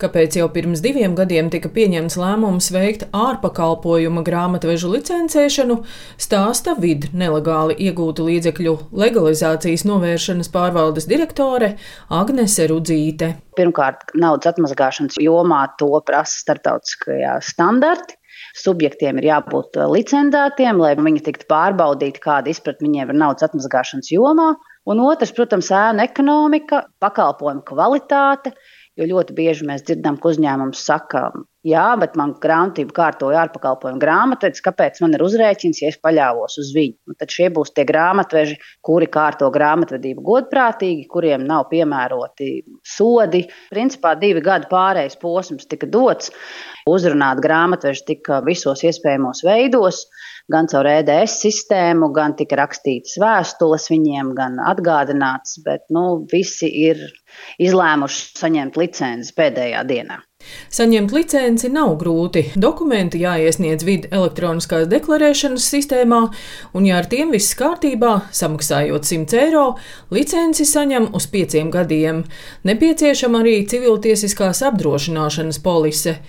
Kāpēc jau pirms diviem gadiem tika pieņemts lēmums veikt ārpakalpojuma grāmatvežu licencēšanu, stāsta vidu nelegāli iegūtu līdzekļu legalizācijas novēršanas pārvaldes direktore Agnese Rudzīte. Pirmkārt, naudas atmazgāšanas jomā to prasa starptautiskajā standarti. Subjektiem ir jābūt licencētiem, lai viņi tiktu pārbaudīti, kāda izpratne viņiem ir naudas atmazgāšanas jomā. Un otrs, protams, ēna ekonomika, pakalpojumu kvalitāte Jo ļoti bieži mēs dzirdam, ka uzņēmums saka, jā, bet man grāmatība kārtoja ārpakalpojumu grāmatvedis, kāpēc man ir uzrēķins, ja es paļāvos uz viņu. Un tad šie būs tie grāmatveži, kuri kārto grāmatvedību godprātīgi, kuriem nav piemēroti sodi. Principā divi gadi pārējais posms tika dots. Uzrunāt grāmatveži tika visos iespējamos veidos gan caur EDS sistēmu, gan tika rakstītas vēstules viņiem, gan atgādināts, bet nu, visi ir izlēmuši saņemt licenci pēdējā dienā. Saņemt licenci nav grūti. Dokumenti jāiesniedz vidu elektroniskās deklarēšanas sistēmā, un, ja ar tiem viss kārtībā, samaksājot 100 eiro, licenci saņem uz pieciem gadiem. Nepieciešama arī civiltiesiskās apdrošināšanas polise.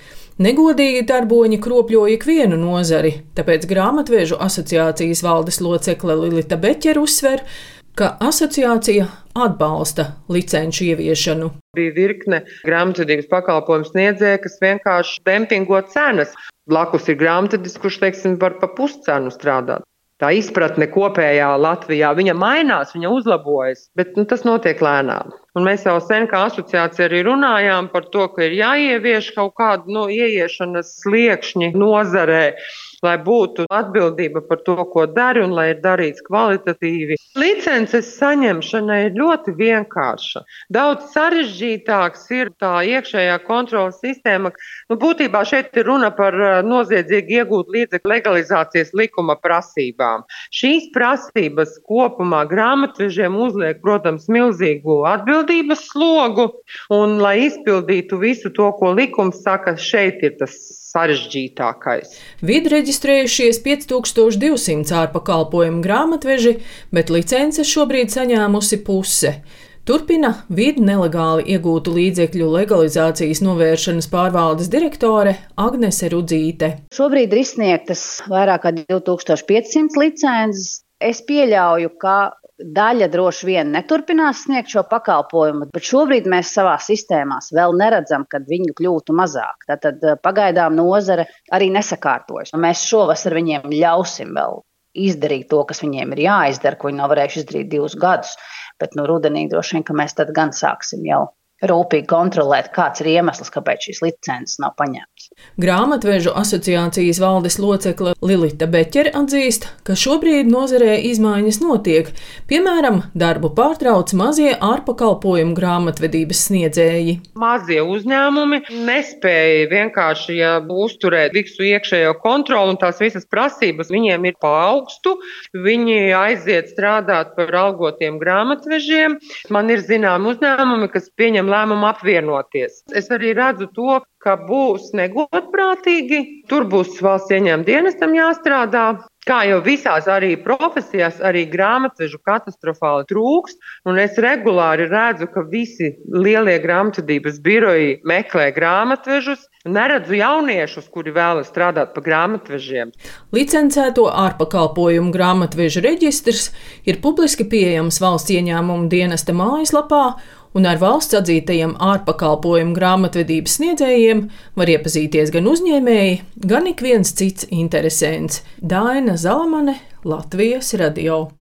Negodīgi darboņi kropļo ikvienu nozari, tāpēc grāmatvēžu asociācijas valdes locekle Lilita Beķer uzsver, ka asociācija atbalsta licenču ieviešanu. Bija virkne grāmatvedības pakalpojumu sniedzēju, kas vienkārši dempingo cenas. Blakus ir grāmatvedis, kurš, teiksim, var pa puscenu strādāt tā izpratne kopējā Latvijā, viņa mainās, viņa uzlabojas, bet nu, tas notiek lēnām. Un mēs jau sen kā asociācija arī runājām par to, ka ir jāievieš kaut kāda nu, ieiešanas sliekšņi nozarē lai būtu atbildība par to, ko dari un lai ir darīts kvalitatīvi. Licences saņemšana ir ļoti vienkārša. Daudz sarežģītāks ir tā iekšējā kontrolas sistēma. Nu, būtībā šeit ir runa par eh, noziedzīgi iegūt līdzekļu legalizācijas likuma prasībām. Šīs prasības kopumā grāmatvežiem uzliek, protams, milzīgu atbildības slogu, un lai izpildītu visu to, ko likums saka, šeit ir tas sarežģītākais. Vidu reģistrējušies 5200 ārpakalpojumu grāmatveži, bet licences šobrīd saņēmusi puse. Turpina vidu nelegāli iegūtu līdzekļu legalizācijas novēršanas pārvaldes direktore Agnese Rudzīte. Šobrīd ir izsniegtas vairāk kā 2500 licences. Es pieļauju, ka Daļa droši vien neturpinās sniegt šo pakalpojumu, bet šobrīd mēs savā sistēmās vēl neredzam, kad viņu kļūtu mazāk. Tad eh, pagaidām nozare arī nesakārtojas. Mēs šovasar viņiem ļausim vēl izdarīt to, kas viņiem ir jāizdara, ko viņi nav varējuši izdarīt divus gadus. Bet nu, rudenī droši vien, mēs tad gan sāksim jau rūpīgi kontrolēt, kāds ir iemesls, kāpēc šīs licences nav paņemtas. Grāmatvežu asociācijas valdes locekle Lilita Beķere atzīst, ka šobrīd nozarē izmaiņas notiek. Piemēram, darbu pārtrauc mazie ārpakalpojumu grāmatvedības sniedzēji. Mazie uzņēmumi nespēja vienkārši ja, uzturēt visu iekšējo kontroli un tās visas prasības viņiem ir pa augstu. Viņi aiziet strādāt par algotiem grāmatvežiem. Man ir zinām uzņēmumi, kas pieņem lēmumu apvienoties. Es arī redzu to, ka būs negodprātīgi, tur būs valsts ieņēmuma dienestam jāstrādā. Kā jau visās arī profesijās, arī grāmatvežu katastrofāli trūks, un es regulāri redzu, ka visi lielie grāmatvedības biroji meklē grāmatvežus. Neredzu jauniešus, kuri vēlas strādāt par grāmatvežiem. Licencēto ārpakalpojumu grāmatvežu reģistrs ir publiski pieejams valsts ieņēmuma dienesta mājaslapā, un ar valsts atzītajiem ārpakalpojumu grāmatvedības sniedzējiem var iepazīties gan uzņēmēji, gan ik viens cits interesants. Daina Zalamane, Latvijas radio.